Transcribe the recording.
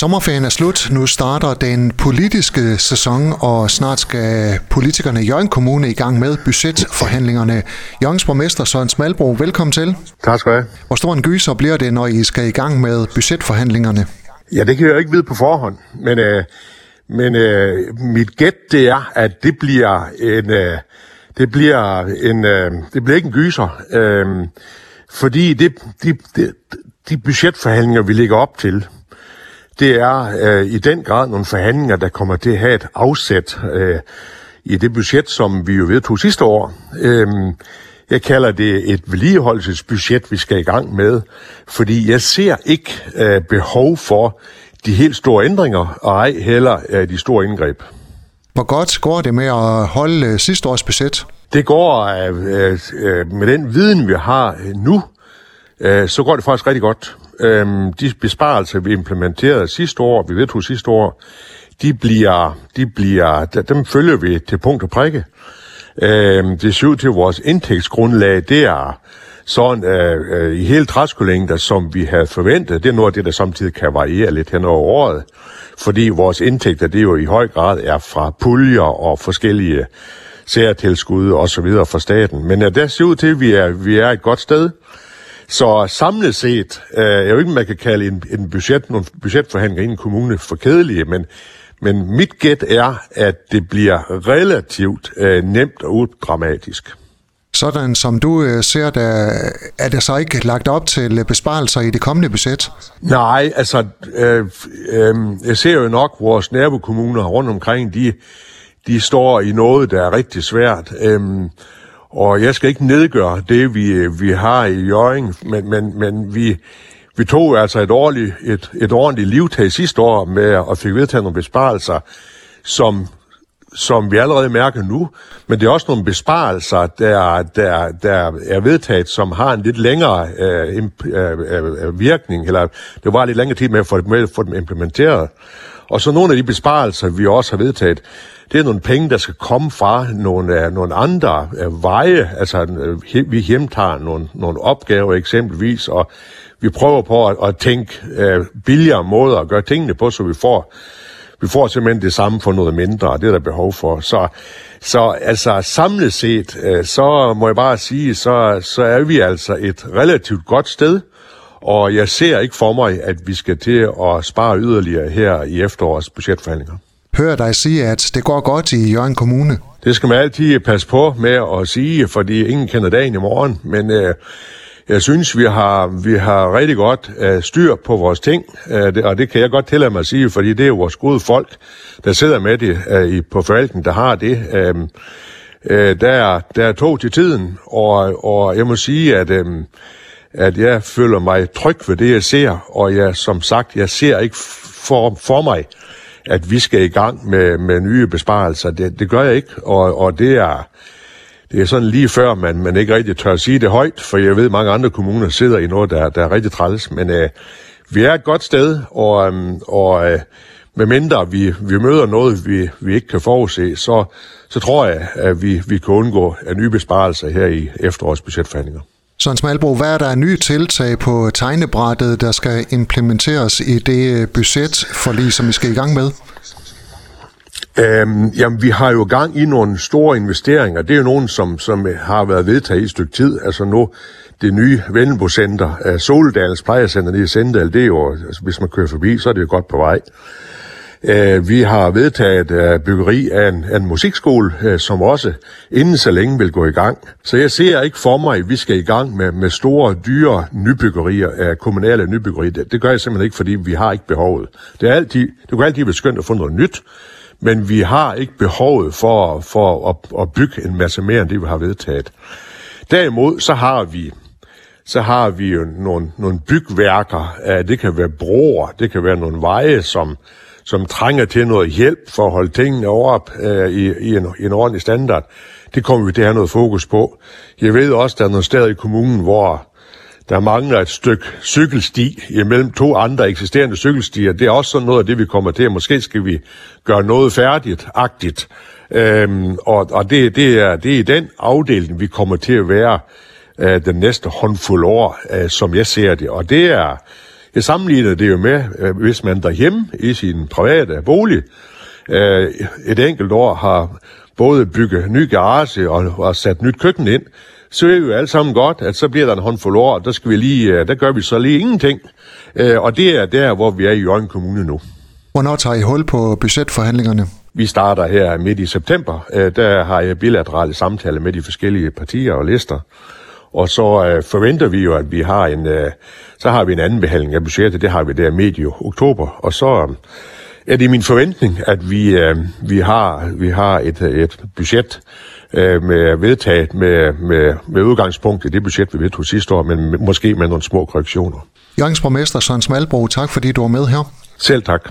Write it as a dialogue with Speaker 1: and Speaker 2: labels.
Speaker 1: Sommerferien er slut. Nu starter den politiske sæson, og snart skal politikerne i Jørgen Kommune i gang med budgetforhandlingerne. Jørgens borgmester Søren Smalbro, velkommen til.
Speaker 2: Tak skal du have.
Speaker 1: Hvor stor en gyser bliver det, når I skal i gang med budgetforhandlingerne?
Speaker 2: Ja, det kan jeg jo ikke vide på forhånd, men, øh, men øh, mit gæt det er, at det bliver en, øh, det bliver en, øh, det bliver ikke en gyser, øh, fordi det, de, de, de budgetforhandlinger, vi ligger op til, det er øh, i den grad nogle forhandlinger, der kommer til at have et afsæt øh, i det budget, som vi jo vedtog sidste år. Øh, jeg kalder det et vedligeholdelsesbudget, vi skal i gang med, fordi jeg ser ikke øh, behov for de helt store ændringer, og ej heller øh, de store indgreb.
Speaker 1: Hvor godt går det med at holde øh, sidste års budget?
Speaker 2: Det går øh, øh, med den viden, vi har nu, øh, så går det faktisk rigtig godt. Øh, de besparelser, vi implementerede sidste år, vi vedtog sidste år, de bliver, de bliver, dem følger vi til punkt og prikke. Øh, det ser ud til, at vores indtægtsgrundlag, det er sådan øh, øh, i hele træskolængder, som vi havde forventet. Det er noget af det, der samtidig kan variere lidt hen over året. Fordi vores indtægter, det jo i høj grad er fra puljer og forskellige særtilskud og så videre fra staten. Men ja, der ser ud til, at vi er, vi er et godt sted. Så samlet set, øh, jeg ved ikke, man kan kalde en, en budget, nogle budgetforhandlinger i en kommune for kedelige, men, men mit gæt er, at det bliver relativt øh, nemt og udramatisk.
Speaker 1: Sådan som du øh, ser det, er det så ikke lagt op til besparelser i det kommende budget?
Speaker 2: Nej, altså, øh, øh, jeg ser jo nok vores nabokommuner rundt omkring, de, de står i noget, der er rigtig svært. Øh, og jeg skal ikke nedgøre det, vi, vi har i Jørgen, men, men, men vi, vi tog altså et ordentligt, et, et ordentligt livtag sidste år med at fik vedtaget nogle besparelser, som, som vi allerede mærker nu, men det er også nogle besparelser, der, der, der er vedtaget, som har en lidt længere øh, øh, øh, virkning, eller det var lidt længere tid med at få, med at få dem implementeret. Og så nogle af de besparelser, vi også har vedtaget, det er nogle penge, der skal komme fra nogle, uh, nogle andre uh, veje. Altså, uh, vi hjemtager nogle, nogle opgaver eksempelvis, og vi prøver på at, at tænke uh, billigere måder at gøre tingene på, så vi får, vi får simpelthen det samme for noget mindre, og det er der behov for. Så, så altså samlet set, uh, så må jeg bare sige, så, så er vi altså et relativt godt sted, og jeg ser ikke for mig, at vi skal til at spare yderligere her i efterårets budgetforhandlinger
Speaker 1: hører dig sige, at det går godt i Jørgen Kommune.
Speaker 2: Det skal man altid passe på med at sige, fordi ingen kender dagen i morgen. Men øh, jeg synes, vi har, vi har rigtig godt øh, styr på vores ting, øh, det, og det kan jeg godt tillade mig at sige, fordi det er jo vores gode folk, der sidder med det øh, på forvaltningen, der har det. Øh, øh, der, er, der er to til tiden, og, og jeg må sige, at... Øh, at jeg føler mig tryg ved det, jeg ser, og jeg, som sagt, jeg ser ikke for, for mig, at vi skal i gang med, med nye besparelser. Det, det gør jeg ikke, og, og det er... Det er sådan lige før, man, man ikke rigtig tør at sige det højt, for jeg ved, at mange andre kommuner sidder i noget, der, der er rigtig træls. Men øh, vi er et godt sted, og, øh, og øh, medmindre vi, vi møder noget, vi, vi ikke kan forudse, så, så tror jeg, at vi, vi kan undgå nye besparelser her i efterårets budgetforhandlinger.
Speaker 1: Søren Smalbro, hvad er der nye tiltag på tegnebrættet, der skal implementeres i det øh, budgetforlig, som vi skal i gang med?
Speaker 2: Øhm, jamen, vi har jo gang i nogle store investeringer. Det er jo nogen, som, som øh, har været vedtaget i et stykke tid. Altså nu, det nye Vendelbo-center, øh, Soledals plejecenter plejecenter i Sendal, det er jo, altså, hvis man kører forbi, så er det jo godt på vej. Uh, vi har vedtaget øh, byggeri af en, af en musikskole, øh, som også inden så længe vil gå i gang. Så jeg ser ikke for mig, at vi skal i gang med, med store, dyre nybyggerier, uh, kommunale nybyggerier. Det, det gør jeg simpelthen ikke, fordi vi har ikke behovet. Det, er altid, det kunne altid være skønt at få noget nyt, men vi har ikke behovet for, for at, at bygge en masse mere end det, vi har vedtaget. Derimod så har vi så har vi jo nogle, nogle bygværker. Det kan være broer, det kan være nogle veje, som, som trænger til noget hjælp for at holde tingene op øh, i, i, en, i en ordentlig standard. Det kommer vi til at have noget fokus på. Jeg ved også, at der er nogle steder i kommunen, hvor der mangler et stykke cykelsti imellem to andre eksisterende cykelstier. Det er også sådan noget af det, vi kommer til. Måske skal vi gøre noget færdigt, agtigt. Øhm, og og det, det, er, det er i den afdeling, vi kommer til at være øh, den næste håndfuld år, øh, som jeg ser det. Og det er, Jeg sammenligner det jo med, øh, hvis man derhjemme i sin private bolig øh, et enkelt år har både bygget ny garage og, og sat nyt køkken ind, så er vi jo alle sammen godt, at så bliver der en håndfuld år, der, skal vi lige, øh, der gør vi så lige ingenting. Øh, og det er der, hvor vi er i Jørgen Kommune nu.
Speaker 1: Hvornår tager I hul på budgetforhandlingerne?
Speaker 2: Vi starter her midt i september. Øh, der har jeg bilaterale samtaler med de forskellige partier og lister. Og så forventer vi jo, at vi har en, så har vi en anden behandling af budgettet. Det har vi der medio oktober. Og så er det min forventning, at vi, vi har, vi har et, et budget, øh, med vedtaget med, med, med udgangspunkt i det budget, vi vedtog sidste år, men måske med nogle små korrektioner.
Speaker 1: Jørgens borgmester Søren Smalbro, tak fordi du var med her.
Speaker 2: Selv tak.